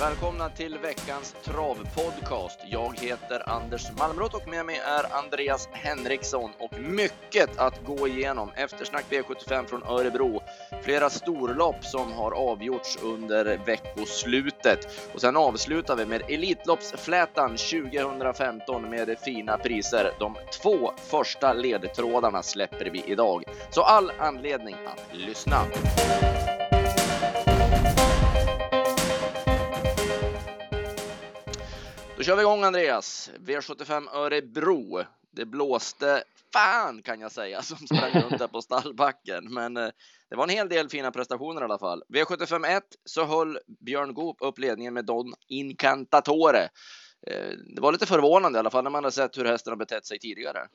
Välkomna till veckans travpodcast. Jag heter Anders Malmrot och med mig är Andreas Henriksson och mycket att gå igenom. Eftersnack V75 från Örebro. Flera storlopp som har avgjorts under veckoslutet och sen avslutar vi med Elitloppsflätan 2015 med fina priser. De två första ledtrådarna släpper vi idag, så all anledning att lyssna. Då kör vi igång Andreas. V75 Örebro. Det blåste fan kan jag säga som sprang runt där på stallbacken, men eh, det var en hel del fina prestationer i alla fall. V75 1 så höll Björn Goop upp ledningen med Don Incantatore. Eh, det var lite förvånande i alla fall när man har sett hur hästen har betett sig tidigare.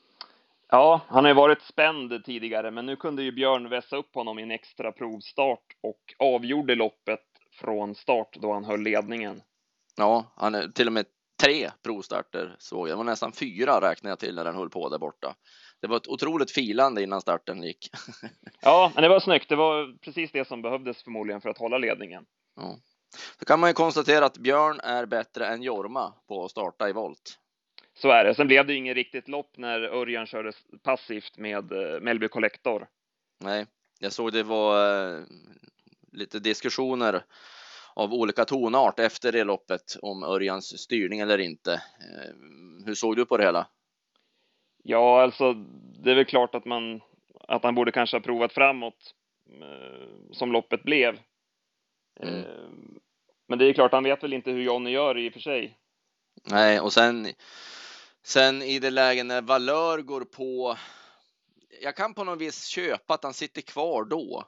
Ja, han har ju varit spänd tidigare, men nu kunde ju Björn vässa upp honom i en extra provstart och avgjorde loppet från start då han höll ledningen. Ja, han är till och med tre provstarter såg jag. Det var nästan fyra räknade jag till när den höll på där borta. Det var ett otroligt filande innan starten gick. ja, men det var snyggt. Det var precis det som behövdes förmodligen för att hålla ledningen. Ja. Så kan man ju konstatera att Björn är bättre än Jorma på att starta i volt. Så är det. Sen blev det inget riktigt lopp när Örjan körde passivt med eh, Mellby Collector. Nej, jag såg det var eh, lite diskussioner av olika tonart efter det loppet om Örjans styrning eller inte. Eh, hur såg du på det hela? Ja, alltså det är väl klart att man att han borde kanske ha provat framåt eh, som loppet blev. Mm. Eh, men det är klart, han vet väl inte hur Jonny gör i och för sig. Nej, och sen sen i det läge när Valör går på. Jag kan på något vis köpa att han sitter kvar då.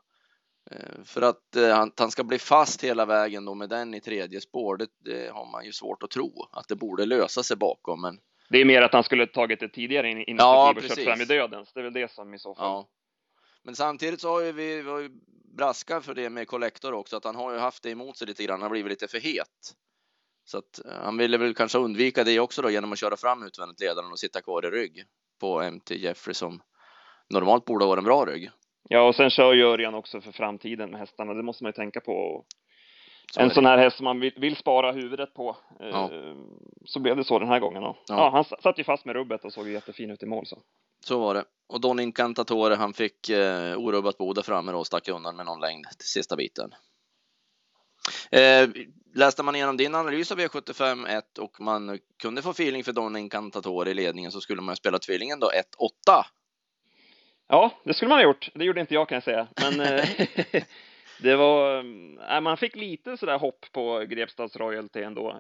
Eh, för att eh, han, ska bli fast hela vägen då med den i tredje spår, det, det, har man ju svårt att tro att det borde lösa sig bakom. Men... Det är mer att han skulle tagit det tidigare initiativ ja, och kört fram i dödens. Det är väl det som i så fall. Ja. Men samtidigt så har ju vi, vi har ju braskar för det med Collector också, att han har ju haft det emot sig lite grann. Han har blivit lite för het. Så att eh, han ville väl kanske undvika det också då genom att köra fram utvändigt ledaren och sitta kvar i rygg på MT Jeffrey som normalt borde vara en bra rygg. Ja, och sen kör ju Örjan också för framtiden med hästarna. Det måste man ju tänka på. Så en sån här häst som man vill, vill spara huvudet på. Eh, ja. Så blev det så den här gången. Ja. ja. han satt ju fast med rubbet och såg jättefin ut i mål. Så, så var det. Och Don Incantatore, han fick eh, orubbat där framme och stack undan med någon längd till sista biten. Eh, läste man igenom din analys av V75 1 och man kunde få feeling för Don Incantatore i ledningen så skulle man spela tvillingen då 1-8 Ja, det skulle man ha gjort. Det gjorde inte jag kan jag säga. Men eh, det var, äh, man fick lite sådär hopp på Grepstads Royalty ändå, äh,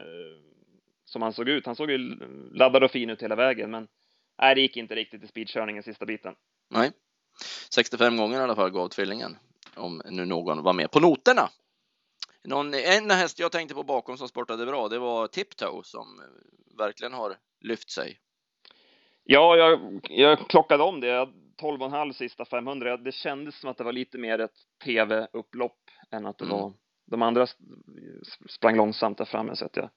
som han såg ut. Han såg ju laddad och fin ut hela vägen, men nej, det gick inte riktigt i speedkörningen sista biten. Nej, 65 gånger i alla fall gav tvillingen, om nu någon var med på noterna. Någon, en häst jag tänkte på bakom som sportade bra, det var Tiptoe som verkligen har lyft sig. Ja, jag, jag klockade om det. Jag 12,5 sista 500. Det kändes som att det var lite mer ett tv-upplopp än att det mm. var de andra sprang långsamt där framme så att jag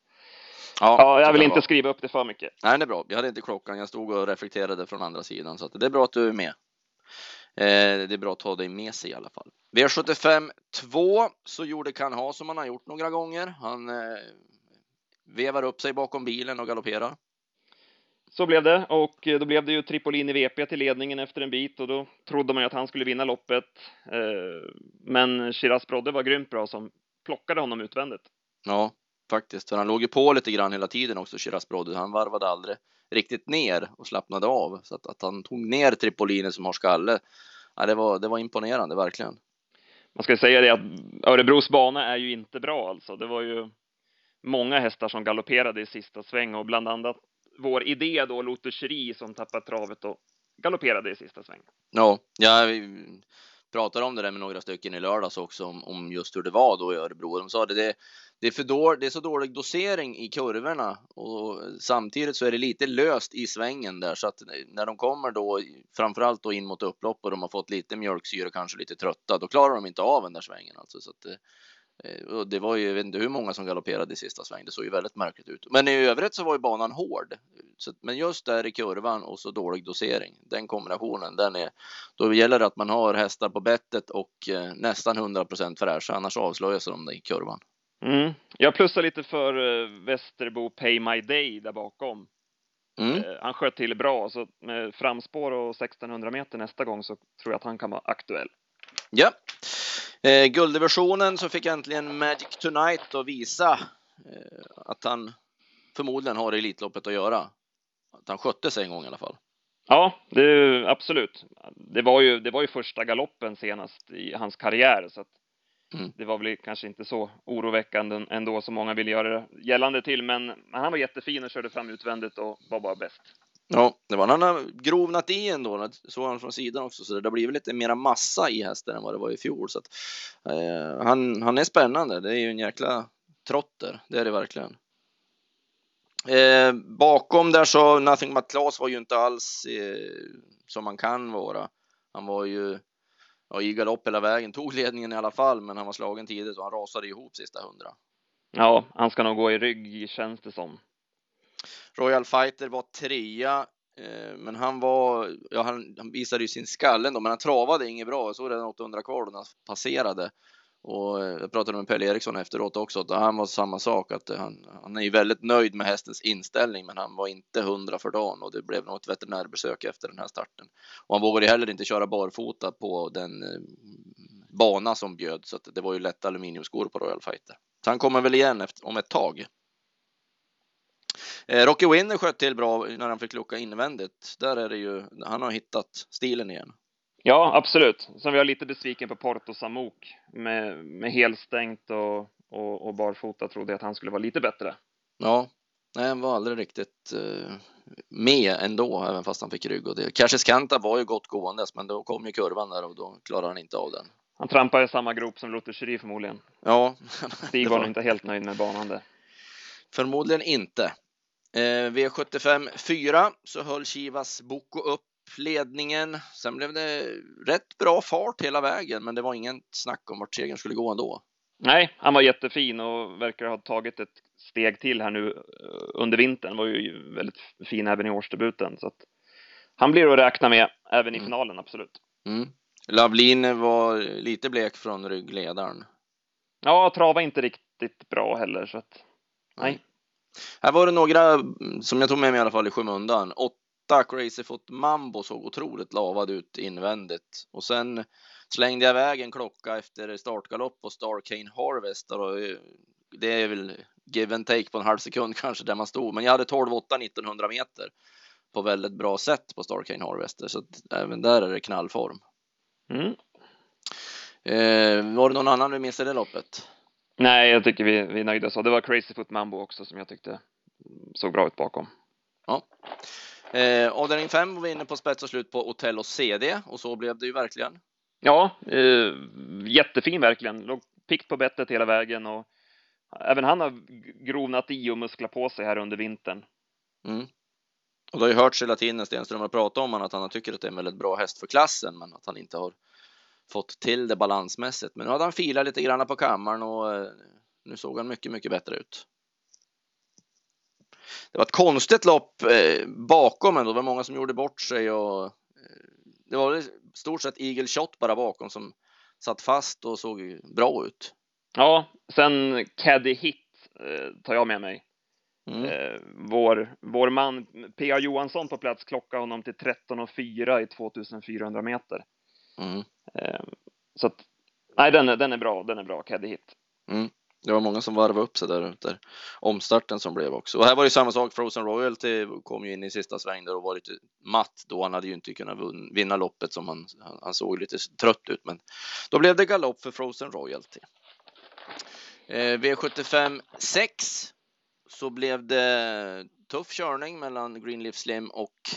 Ja, ja jag vill inte skriva upp det för mycket. Nej, det är bra. Jag hade inte klockan. Jag stod och reflekterade från andra sidan så att det är bra att du är med. Eh, det är bra att ta dig med sig i alla fall. V75 2 så gjorde kan ha som han har gjort några gånger. Han eh, vevar upp sig bakom bilen och galopperar. Så blev det och då blev det ju Tripolini VP till ledningen efter en bit och då trodde man ju att han skulle vinna loppet. Eh, men Shiraz Brodde var grymt bra som plockade honom utvändigt. Ja, faktiskt, för han låg ju på lite grann hela tiden också, Shiraz Brodde. Han varvade aldrig riktigt ner och slappnade av så att, att han tog ner Tripolini som har skalle. Ja, det var, det var imponerande, verkligen. Man ska säga det att Örebros bana är ju inte bra alltså. Det var ju många hästar som galopperade i sista sväng och bland annat vår idé då, Lotteri som tappade travet och galopperade i sista svängen. Ja, jag pratade om det där med några stycken i lördags också om, om just hur det var då i Örebro. De sa det, det, det är för då, det är så dålig dosering i kurvorna och samtidigt så är det lite löst i svängen där så att när de kommer då framförallt då in mot upplopp och de har fått lite mjölksyra, och kanske lite trötta, då klarar de inte av den där svängen alltså. Så att Eh, och det var ju, jag vet inte hur många som galopperade i sista sväng. Det såg ju väldigt märkligt ut. Men i övrigt så var ju banan hård. Så, men just där i kurvan och så dålig dosering, den kombinationen, den är, då gäller det att man har hästar på bettet och eh, nästan 100% fräscha, annars avslöjas de i kurvan. Mm. Jag plussar lite för uh, Västerbo Pay My Day där bakom. Mm. Uh, han sköt till bra, så med framspår och 1600 meter nästa gång så tror jag att han kan vara aktuell. Ja. Eh, gulddivisionen så fick äntligen Magic Tonight att visa eh, att han förmodligen har Elitloppet att göra. Att han skötte sig en gång i alla fall. Ja, det, absolut. Det var, ju, det var ju första galoppen senast i hans karriär, så att mm. det var väl kanske inte så oroväckande ändå som många vill göra gällande till, men, men han var jättefin och körde fram utvändigt och var bara bäst. Ja, det var han har grovnat i ändå, såg han från sidan också, så det har blivit lite mera massa i hästen än vad det var i fjol. Så att, eh, han, han är spännande, det är ju en jäkla trotter, det är det verkligen. Eh, bakom där så Nothing But Class var ju inte alls eh, som man kan vara. Han var ju ja, i galopp hela vägen, tog ledningen i alla fall, men han var slagen tidigt och han rasade ihop sista hundra. Ja, han ska nog gå i rygg känns det som. Royal Fighter var trea, eh, men han var, ja, han, han visade ju sin skalle ändå, men han travade inget bra. Jag såg redan 800 kvar när han passerade. Och eh, jag pratade med Pelle Eriksson efteråt också, att han var samma sak, att han, han är ju väldigt nöjd med hästens inställning, men han var inte hundra för dagen och det blev något veterinärbesök efter den här starten. Och han vågade heller inte köra barfota på den eh, bana som bjöd, så att det var ju lätta aluminiumskor på Royal Fighter. Så han kommer väl igen efter, om ett tag. Eh, Rocky Winner sköt till bra när han fick lucka invändigt. Där är det ju, han har hittat stilen igen. Ja, absolut. Sen var jag lite besviken på Porto Samok med, med helstängt och, och, och barfota trodde jag att han skulle vara lite bättre. Ja, nej, han var aldrig riktigt uh, med ändå, även fast han fick rygg och det. Cassius Kanta var ju gott gåendes, men då kom ju kurvan där och då klarade han inte av den. Han trampade i samma grop som Lotte Scheri förmodligen. Ja. Stig var nog inte helt nöjd med banan där. Förmodligen inte. Eh, V75 4 så höll Chivas Boko upp ledningen. Sen blev det rätt bra fart hela vägen, men det var ingen snack om vart segern skulle gå ändå. Nej, han var jättefin och verkar ha tagit ett steg till här nu eh, under vintern. Var ju väldigt fin även i årsdebuten så att han blir att räkna med även i mm. finalen, absolut. Mm. Lavlin var lite blek från ryggledaren. Ja, trava inte riktigt bra heller så att nej. Här var det några som jag tog med mig i alla fall i skymundan. Åtta Crazy Foot Mambo såg otroligt lavad ut invändigt och sen slängde jag iväg en klocka efter startgalopp på Star Kane Harvest. Och det är väl give and take på en halv sekund kanske där man stod, men jag hade 12-8 1900 meter på väldigt bra sätt på Star Kane Harvester, så att även där är det knallform. Mm. Eh, var det någon annan du missade det loppet? Nej, jag tycker vi, vi är nöjda så. Det var Crazy Foot Mambo också som jag tyckte såg bra ut bakom. Ja. Eh, avdelning 5 var vi inne på spets och slut på Otello CD och så blev det ju verkligen. Ja, eh, jättefin verkligen. Låg pikt på bettet hela vägen och även han har grovnat i och musklat på sig här under vintern. Mm. Och det har ju hörts hela tiden när Stenström har pratat om att han tycker att det är en väldigt bra häst för klassen, men att han inte har fått till det balansmässigt. Men nu hade han filat lite grann på kammaren och eh, nu såg han mycket, mycket bättre ut. Det var ett konstigt lopp eh, bakom ändå. Det var många som gjorde bort sig och eh, det var i stort sett Eagle Shot bara bakom som satt fast och såg bra ut. Ja, sen Caddy Hit tar jag med mig. Mm. vår, vår man P.A. Johansson på plats klockade honom till 13.04 i 2400 meter. Mm. Ehm, så att, nej, den är, den är bra. Den är bra, Caddy Hit. Mm. Det var många som varvade upp sig där efter omstarten som blev också. Och här var det samma sak. Frozen Royalty kom ju in i sista sväng där och var lite matt då. Han hade ju inte kunnat vinna loppet som han, han såg lite trött ut. Men då blev det galopp för Frozen Royalty. Eh, V75 6 så blev det tuff körning mellan Greenleaf Slim och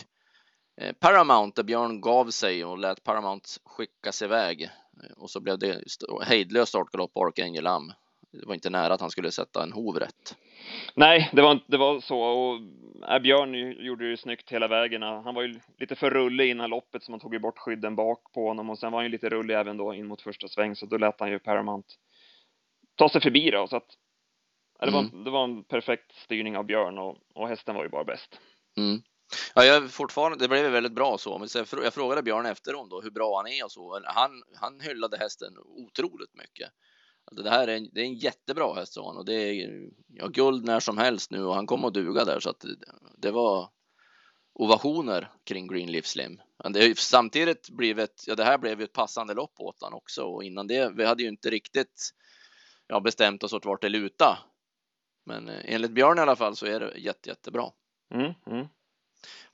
Paramount där Björn gav sig och lät Paramount skickas iväg och så blev det hejdlös startgalopp på Archangel Am. Det var inte nära att han skulle sätta en hov rätt. Nej, det var, det var så och äh, Björn gjorde det snyggt hela vägen. Han var ju lite för rullig innan loppet så man tog ju bort skydden bak på honom och sen var han ju lite rullig även då in mot första sväng så då lät han ju Paramount ta sig förbi då så att det, var, mm. det var en perfekt styrning av Björn och, och hästen var ju bara bäst. Mm. Ja, jag fortfarande, det blev väldigt bra så. Men jag frågade Björn efteråt då hur bra han är och så. Han, han hyllade hästen otroligt mycket. Alltså det här är en, det är en jättebra häst sa han och det är ja, guld när som helst nu och han kommer att duga där så att det, det var ovationer kring Greenleaf Slim. Men det har ju samtidigt blivit, ja det här blev ju ett passande lopp åt han också och innan det, vi hade ju inte riktigt ja, bestämt oss åt vart det luta. Men eh, enligt Björn i alla fall så är det jätte, jättebra. Mm, mm.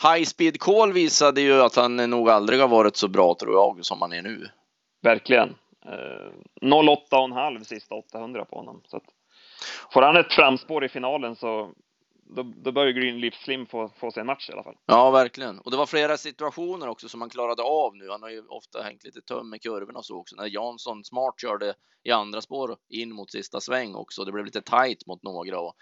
High Speed Call visade ju att han nog aldrig har varit så bra tror jag som han är nu. Verkligen. Eh, 08,5 sista 800 på honom. Så att, får han ett framspår i finalen så då, då bör ju Greenleaf Slim få, få sig en match i alla fall. Ja, verkligen. Och det var flera situationer också som han klarade av nu. Han har ju ofta hängt lite töm med kurvorna och så också. När Jansson smart körde i andra spår in mot sista sväng också. Det blev lite tight mot några. Och,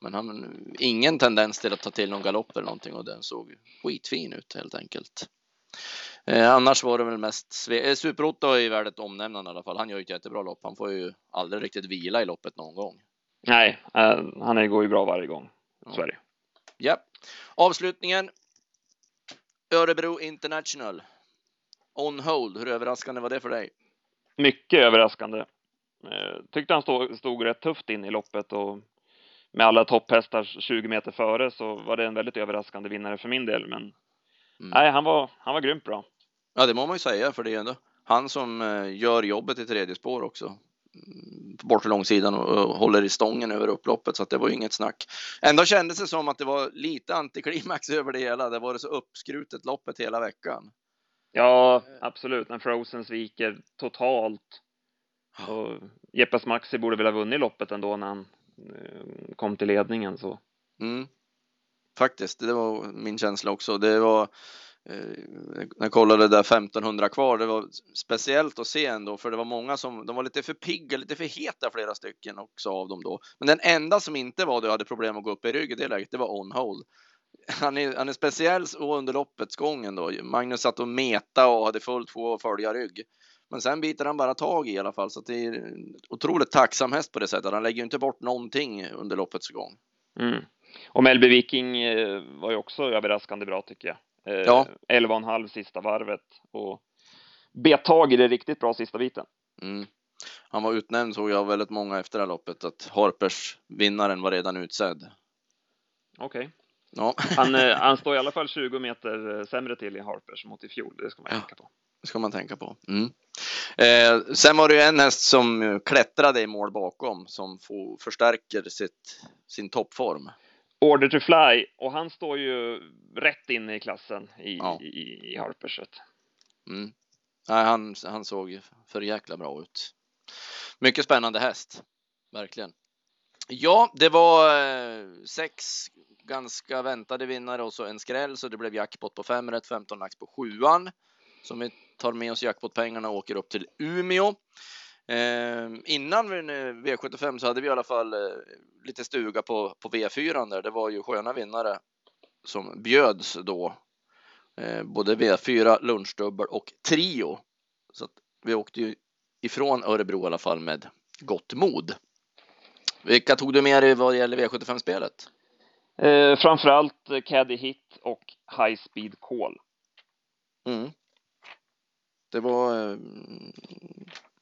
men han ingen tendens till att ta till någon galopp eller någonting och den såg skitfin ut helt enkelt. Eh, annars var det väl mest Sve eh, Super-Otto är värd ett omnämnande i alla fall. Han gör ju ett jättebra lopp. Han får ju aldrig riktigt vila i loppet någon gång. Nej, eh, han går ju bra varje gång. Är det. Ja. Avslutningen. Örebro International. On hold. Hur överraskande var det för dig? Mycket överraskande. Eh, tyckte han stod, stod rätt tufft in i loppet och med alla topphästar 20 meter före så var det en väldigt överraskande vinnare för min del. Men mm. nej, han var, han var grymt bra. Ja, det må man ju säga för det är ändå han som eh, gör jobbet i tredje spår också på bortre långsidan och håller i stången över upploppet så att det var ju inget snack. Ändå kändes det som att det var lite antiklimax över det hela. Det var så uppskrutet loppet hela veckan. Ja, absolut. När Frozen sviker totalt. Och Jeppes Maxi borde väl ha vunnit loppet ändå när han Eh, kom till ledningen så. Mm. Faktiskt, det var min känsla också. Det var eh, när jag kollade där 1500 kvar, det var speciellt att se ändå, för det var många som, de var lite för pigga, lite för heta flera stycken också av dem då. Men den enda som inte var det och hade problem att gå upp i rygg i det läget, det var on hold. Han är, han är speciell under loppets gång då. Magnus satt och meta och hade fullt sjå att följa rygg. Men sen biter han bara tag i i alla fall, så det är otroligt tacksam häst på det sättet. Han lägger ju inte bort någonting under loppets gång. Mm. Och Melby Viking eh, var ju också överraskande bra tycker jag. Eh, ja. 11,5 sista varvet och bet tag i det riktigt bra sista biten. Mm. Han var utnämnd såg jag väldigt många efter det här loppet att Harpers vinnaren var redan utsedd. Okej. Okay. Ja. han, eh, han står i alla fall 20 meter sämre till i Harpers mot i fjol. Det ska man ja. tänka på. Ska man tänka på. Mm. Eh, sen var det ju en häst som klättrade i mål bakom som får, förstärker sitt, sin toppform. Order to Fly och han står ju rätt inne i klassen i, ja. i, i Harpers. Mm. Nej, han, han såg för jäkla bra ut. Mycket spännande häst, verkligen. Ja, det var eh, sex ganska väntade vinnare och så en skräll, så det blev jackpot på fem rätt, 15 lax på sjuan. Som vi tar med oss jackpotpengarna och åker upp till Umeå. Eh, innan V75 så hade vi i alla fall eh, lite stuga på, på V4 där. Det var ju sköna vinnare som bjöds då. Eh, både V4, lunchdubbel och trio. Så vi åkte ju ifrån Örebro i alla fall med gott mod. Vilka tog du med dig vad gäller V75-spelet? Eh, framförallt Caddy Hit och High Speed Call. Mm. Det var eh,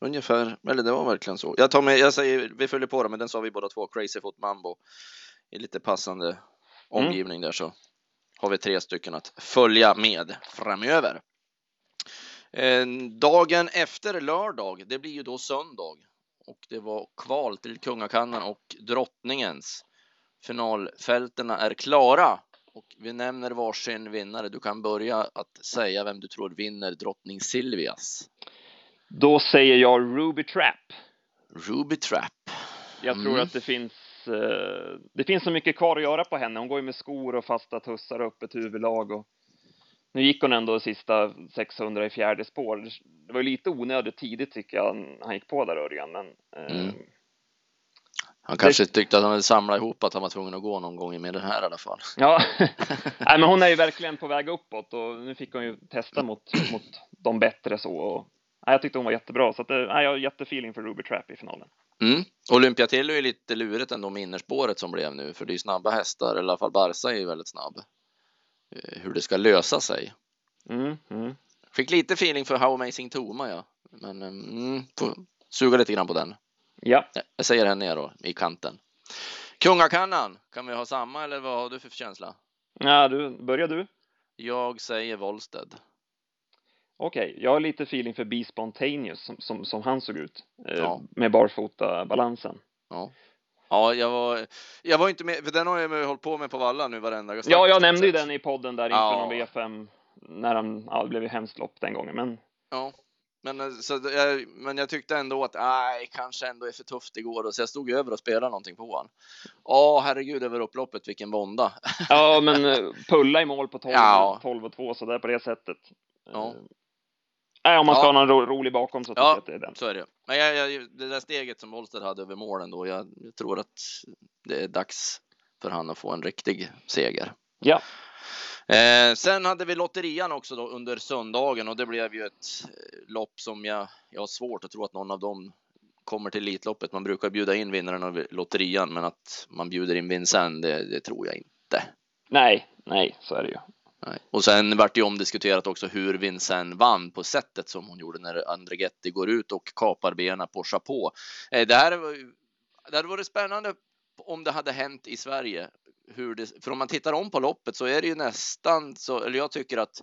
Ungefär, eller det var verkligen så. Jag tar med, jag säger, vi följer på det, men den sa vi båda två, Crazy Foot Mambo. I lite passande omgivning mm. där så har vi tre stycken att följa med framöver. Eh, dagen efter lördag, det blir ju då söndag och det var kval till Kungakannan och Drottningens. Finalfältena är klara och vi nämner varsin vinnare. Du kan börja att säga vem du tror vinner drottning Silvias. Då säger jag Ruby Trap. Ruby Trap. Jag tror mm. att det finns eh, det finns så mycket kvar att göra på henne. Hon går ju med skor och fasta tussar och öppet huvudlag och nu gick hon ändå sista 600 i fjärde spår. Det var lite onödigt tidigt tycker jag han gick på där Örjan, men eh, mm. Han kanske det... tyckte att han hade samlat ihop att han var tvungen att gå någon gång med den här i alla fall. Ja, nej, men hon är ju verkligen på väg uppåt och nu fick hon ju testa mot, mot de bättre så och jag tyckte hon var jättebra, så att, nej, jag har jättefeeling för Ruby Trap i finalen. Mm. Olympiatello är lite lurigt ändå med innerspåret som blev nu, för det är snabba hästar, eller i alla fall Barca är ju väldigt snabb. Eh, hur det ska lösa sig. Mm, mm. Fick lite feeling för How Amazing Toma, ja, men mm, får suga lite grann på den. Ja. Jag säger henne då, i kanten. Kungakannan, kan vi ha samma eller vad har du för känsla? Ja, du, börjar du? Jag säger Wollsted. Okej, okay. jag har lite feeling för Be Spontaneous som, som, som han såg ut. Eh, Ja. Med barfota balansen. Ja. Ja, jag var, jag var inte med, för den har jag hållit på med på Valla nu varenda gång. Ja, jag nämnde ju den i podden där inför Ja. någon V5 när han, ja, det blev ju hemskt lopp den gången, men Ja, men, eh, så, jag, men jag tyckte ändå att nej, kanske ändå är för tufft igår och så jag stod över och spelade någonting på honom. Åh, herregud över upploppet, vilken vånda. ja, men eh, pulla i mål på 12, Ja. 12 och 2 så där på det sättet. Ja. Eh, Nej, om man ska Ja. ha någon ro, rolig bakom så tycker Ja. jag att det är den. Så är det. Men jag, jag, det där steget som Wollsted hade över målen då, jag, jag tror att det är dags för han att få en riktig seger. Ja. Eh, sen hade vi lotterian också då under söndagen och det blev ju ett eh, lopp som jag, jag har svårt att tro att någon av dem kommer till Elitloppet. Man brukar bjuda in vinnaren av lotterian, men att man bjuder in Vincent, det, det tror jag inte. Nej, nej, så är det ju. Nej. Och sen vart det ju omdiskuterat också hur Vincent vann på sättet som hon gjorde när Andregetti går ut och kapar benen på Chapeau. Eh, det här det hade varit spännande om det hade hänt i Sverige. Hur det, för om man tittar om på loppet så är det ju nästan så, eller jag tycker att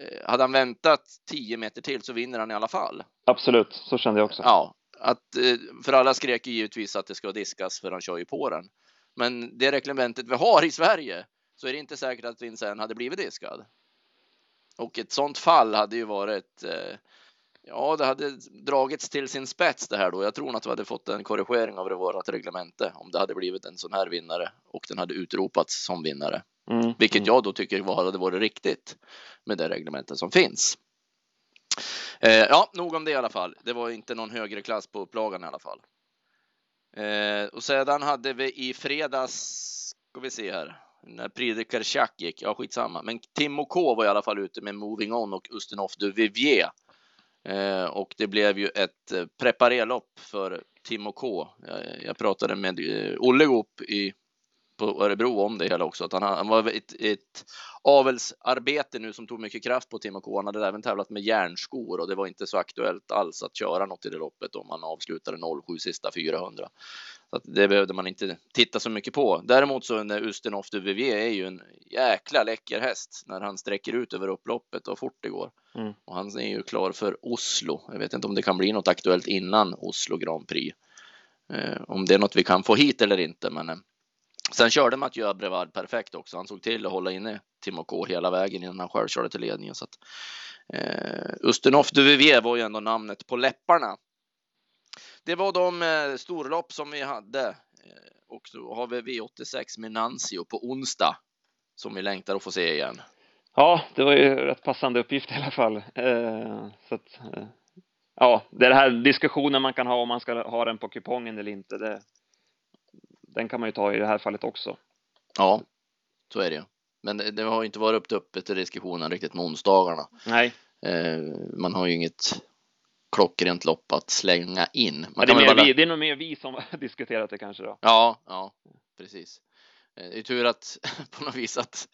eh, hade han väntat 10 meter till så vinner han i alla fall. Absolut, så kände jag också. Ja, att, eh, för alla skrek ju givetvis att det ska diskas för han kör ju på den. Men det reglementet vi har i Sverige så är det inte säkert att Vincent hade blivit diskad. Och ett sånt fall hade ju varit, eh, ja, det hade dragits till sin spets det här då. Jag tror att vi hade fått en korrigering av vårt reglemente om det hade blivit en sån här vinnare och den hade utropats som vinnare. Mm, Vilket mm. jag då tycker var, hade varit riktigt med det reglementet som finns. Eh, ja, nog om det i alla fall. Det var inte någon högre klass på upplagan i alla fall. Eh, och sedan hade vi i fredags, ska vi se här, när Tjack gick, ja skitsamma, men Timo K var i alla fall ute med Moving On och Ustinov de Vivier. Eh, och det blev ju ett eh, preparerlopp för Tim och K. Jag, jag pratade med Olle Goop i på Örebro om det hela också. Att han, han var ett, ett avelsarbete nu som tog mycket kraft på Timo K. Han hade även tävlat med järnskor och det var inte så aktuellt alls att köra något i det loppet om man avslutade 07 sista 400. Så det behövde man inte titta så mycket på. Däremot så Ustinov de Vivier är ju en jäkla läcker häst när han sträcker ut över upploppet och fort det går. Mm. Och han är ju klar för Oslo. Jag vet inte om det kan bli något aktuellt innan Oslo Grand Prix. Eh, om det är något vi kan få hit eller inte, men eh, Sen körde Mathieu Brevard perfekt också. Han såg till att hålla inne Timo K hela vägen innan han själv körde till ledningen. Så att, eh, Ustinov Duvivier var ju ändå namnet på läpparna. Det var de eh, storlopp som vi hade. Eh, och så har vi V86 med Nancio på onsdag som vi längtar att få se igen. Ja, det var ju rätt passande uppgift i alla fall. Eh, så att, eh, ja, det är den här diskussionen man kan ha om man ska ha den på kupongen eller inte. Det, den kan man ju ta i det här fallet också. Ja, så är det ju. Men det, det har ju inte varit upp uppe till diskussionen riktigt med onsdagarna. Nej, Eh, man har ju inget klockrent lopp att slänga in. Man det, är bara- vi, det är nog mer vi som diskuterat det kanske då. Ja, ja, precis. Eh, Det är tur att på något vis att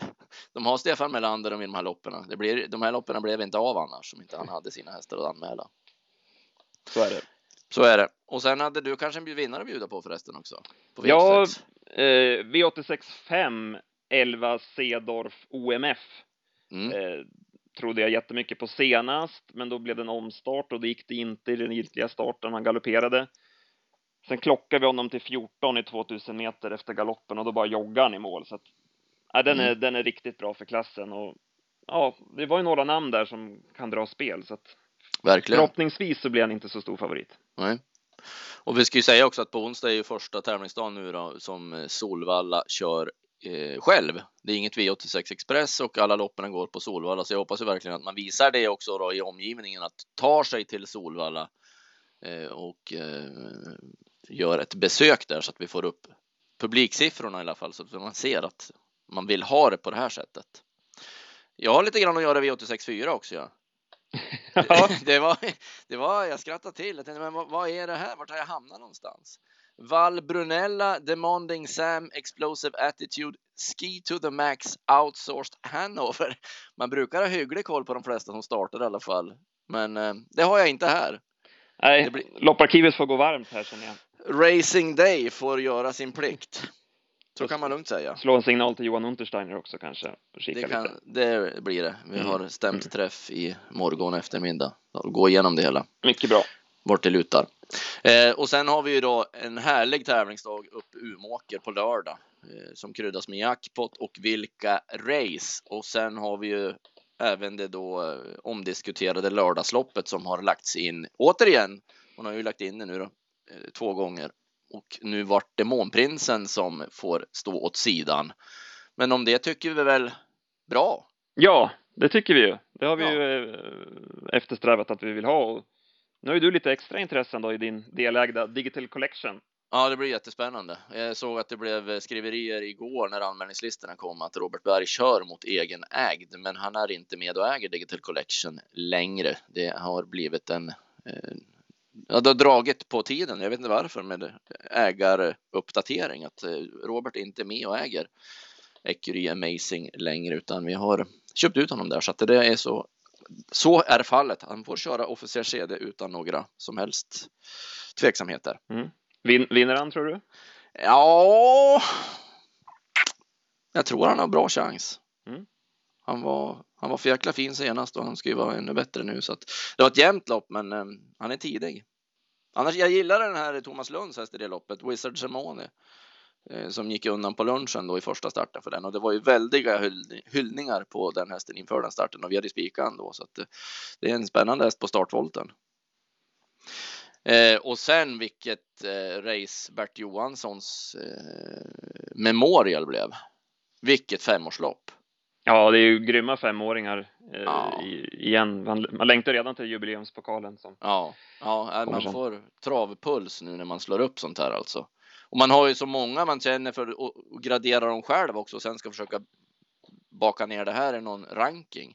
de har Stefan Melander i de här loppen. Det blir, de här loppen blev inte av annars om inte han hade sina hästar att anmäla. Så är det. Så är det. Och sen hade du kanske en vinnare att bjuda på förresten också? På Ja, V86. Eh, V86 5, 11 Cedorf OMF. Mm. Eh, trodde jag jättemycket på senast, men då blev det en omstart och det gick det inte i den giltiga starten. Han galopperade. Sen klockade vi honom till 14 i 2000 meter efter galoppen och då bara joggade han i mål. Så att, ja, den, är, den är riktigt bra för klassen och ja, det var ju några namn där som kan dra spel så att Verkligen. förhoppningsvis så blir han inte så stor favorit. Nej. Och vi ska ju säga också att på onsdag är ju första tävlingsdagen nu då som eh, Solvalla kör eh, själv. Det är inget V86 Express och alla loppen går på Solvalla, så jag hoppas ju verkligen att man visar det också då i omgivningen att ta sig till Solvalla eh, och eh, gör ett besök där så att vi får upp publiksiffrorna i alla fall så att man ser att man vill ha det på det här sättet. Jag har lite grann att göra V86 också. Ja. Ja. det, var, det var, jag skrattade till. Jag tänkte, men vad, vad är det här? Vart har jag hamnat någonstans? Val Brunella, Demanding Sam, Explosive Attitude, Ski to the Max, Outsourced Hanover. Man brukar ha hygglig koll på de flesta som startar i alla fall, men eh, det har jag inte här. Nej, blir... lopparkivet får gå varmt här känner jag. Racing Day får göra sin plikt. Så kan man lugnt säga. Slå en signal till Johan Untersteiner också kanske. Det, kan, det, blir det. Vi mm. har stämt mm. träff i morgon eftermiddag. Gå igenom det hela. Mycket bra. Vart det lutar. Eh, och sen har vi ju då en härlig tävlingsdag uppe Umåker på lördag eh, som kryddas med jackpot och vilka race. Och sen har vi ju även det då eh, omdiskuterade lördagsloppet som har lagts in återigen. Hon har ju lagt in det nu då eh, två gånger och nu vart det Månprinsen som får stå åt sidan. Men om det tycker vi väl bra? Ja, det tycker vi ju. Det har vi ja. ju eh, eftersträvat att vi vill ha. Nu har ju du lite extra intressen då i din delägda Digital Collection. Ja, det blir jättespännande. Jag såg att det blev skriverier igår när anmälningslistorna kom att Robert Berg kör mot egen ägd, men han är inte med och äger Digital Collection längre. Det har blivit en eh, Ja, det har dragit på tiden. Jag vet inte varför med ägaruppdatering att eh, Robert inte är med och äger Ecury Amazing längre utan vi har köpt ut honom där så att det är så. Så är fallet. Han får köra officer CD utan några som helst tveksamheter. Mm. vinner han tror du? Ja. Jag tror han har bra chans. Han var, han var för jäkla fin senast och han ska ju vara ännu bättre nu så att det var ett jämnt lopp, men eh, han är tidig. Annars, jag gillar den här Thomas Lunds häst i det loppet, Wizard Simone, eh, som gick undan på lunchen då i första starten för den och det var ju väldiga hyll, hyllningar på den hästen inför den starten och vi hade spikat då så att eh, det är en spännande häst på startvolten. Eh, och sen vilket eh, race Bert Johanssons eh, Memorial blev. Vilket femårslopp. Ja, det är ju grymma femåringar eh, ja. igen. Man, man längtar redan till jubileumspokalen. Som ja, ja man får travpuls nu när man slår upp sånt här alltså. Och man har ju så många man känner för att gradera dem själv också och sen ska försöka baka ner det här i någon ranking.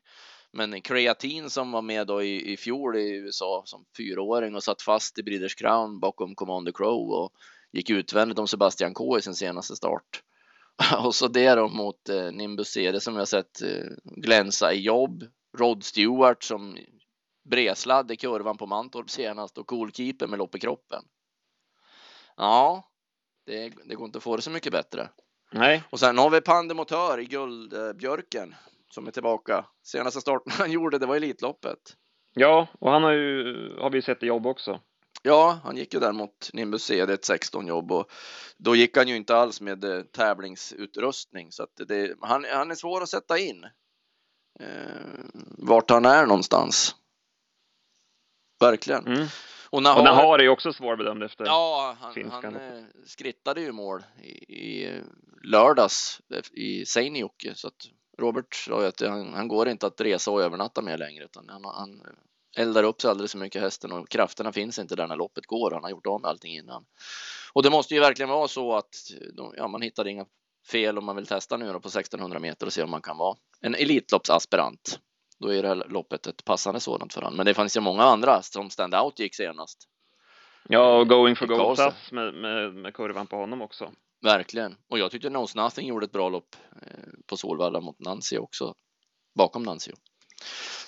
Men kreatin som var med då i, i fjol i USA som fyraåring och satt fast i Breeders Crown bakom Commander Crow och gick utvändigt om Sebastian K i sin senaste start. och så det då mot eh, Nimbus CD som vi har sett eh, glänsa i jobb. Rod Stewart som bresladd i kurvan på Mantorp senast och coolkeeper med lopp i kroppen. Ja, det, det går inte att få det så mycket bättre. Nej. Och sen har vi Pandemotör i Guldbjörken som är tillbaka. Senaste starten han gjorde, det var Elitloppet. Ja, och han har ju, har vi sett i jobb också. Ja, han gick ju där mot Nimbus CD, ett 16 jobb och då gick han ju inte alls med eh, tävlingsutrustning så att det, han, han är svår att sätta in. Eh, vart han är någonstans. Verkligen. Mm. Och Nahar, och Nahar är ju också svårbedömd efter Ja, han, han eh, skrittade ju mål i, i lördags i Seinäjoki så att Robert sa att han, han, går inte att resa och övernatta med längre utan han, han eldar upp sig alldeles för mycket hästen och krafterna finns inte där när loppet går. Han har gjort om allting innan. Och det måste ju verkligen vara så att ja, man hittar inga fel om man vill testa nu då på 1600 meter och se om man kan vara en Elitloppsaspirant. Då är det här loppet ett passande sådant för honom. Men det fanns ju många andra som stand-out gick senast. Ja, och going for gold med, med, med kurvan på honom också. Verkligen. Och jag tyckte Knows Nothing gjorde ett bra lopp eh, på Solvalla mot Nancy också. Bakom Nancy.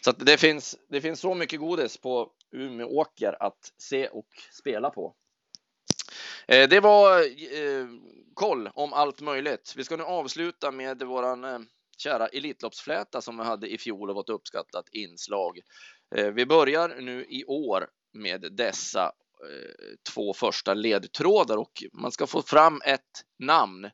Så att det finns. Det finns så mycket godis på Umeå Åker att se och spela på. Eh, det var eh, koll om allt möjligt. Vi ska nu avsluta med våran eh, kära Elitloppsfläta som vi hade i fjol och var ett uppskattat inslag. Eh, vi börjar nu i år med dessa eh, två första ledtrådar och man ska få fram ett namn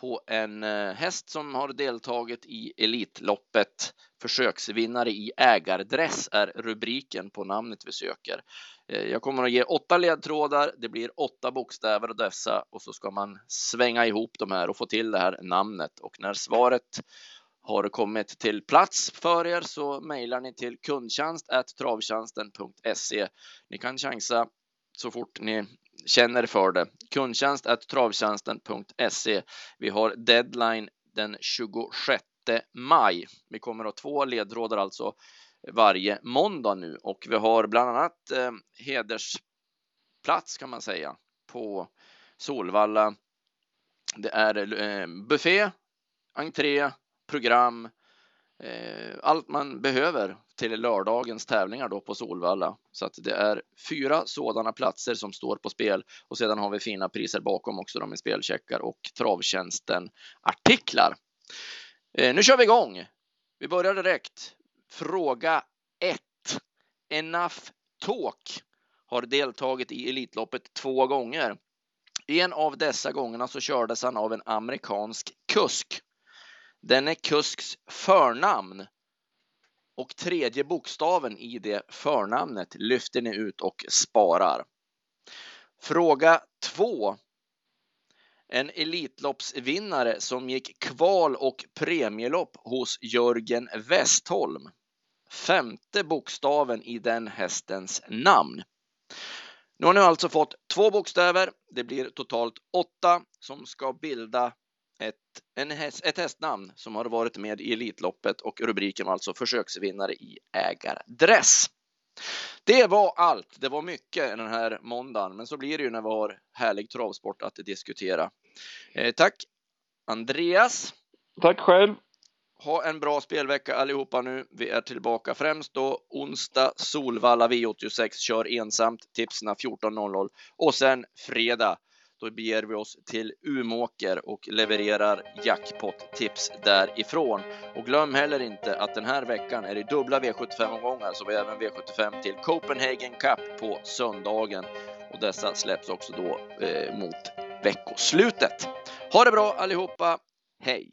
på en eh, häst som har deltagit i Elitloppet Försöksvinnare i ägardress är rubriken på namnet vi söker. Eh, jag kommer att ge åtta ledtrådar. Det blir åtta bokstäver av dessa och så ska man svänga ihop de här och få till det här namnet. Och när svaret har kommit till plats för er så mejlar ni till kundtjänst travtjänsten.se. Ni kan chansa så fort ni känner för det. Kundtjänst travtjänsten.se. Vi har deadline den 26 maj. Vi kommer att ha två ledtrådar alltså varje måndag nu och vi har bland annat eh, hedersplats kan man säga på Solvalla. Det är eh, buffé, entré, program, eh, Eh, allt man behöver till lördagens tävlingar då på Solvalla. Så att det är fyra sådana platser som står på spel och sedan har vi fina priser bakom också då med spelcheckar och Travtjänsten artiklar. Eh, nu kör vi igång. Vi börjar direkt. Fråga 1. Enough Talk har deltagit i Elitloppet två gånger. En av dessa gångerna så kördes han av en amerikansk kusk. Denne kusks förnamn och tredje bokstaven i det förnamnet lyfter ni ut och sparar. Fråga 2. En Elitloppsvinnare som gick kval och premielopp hos Jörgen Westholm. Femte bokstaven i den hästens namn. Nu har ni alltså fått två bokstäver. Det blir totalt åtta som ska bilda ett, en häst, ett hästnamn som har varit med i Elitloppet och rubriken var alltså försöksvinnare i ägardress. Det var allt. Det var mycket den här måndagen, men så blir det ju när vi har härlig travsport att diskutera. Eh, tack Andreas. Tack själv. Ha en bra spelvecka allihopa nu. Vi är tillbaka främst då onsdag Solvalla V86 kör ensamt tipsna 14.00 och sen fredag då beger vi oss till Umåker och levererar jackpot-tips därifrån. Och glöm heller inte att den här veckan är det dubbla V75-omgångar, så vi har även V75 till Copenhagen Cup på söndagen. Och dessa släpps också då eh, mot veckoslutet. Ha det bra allihopa! Hej!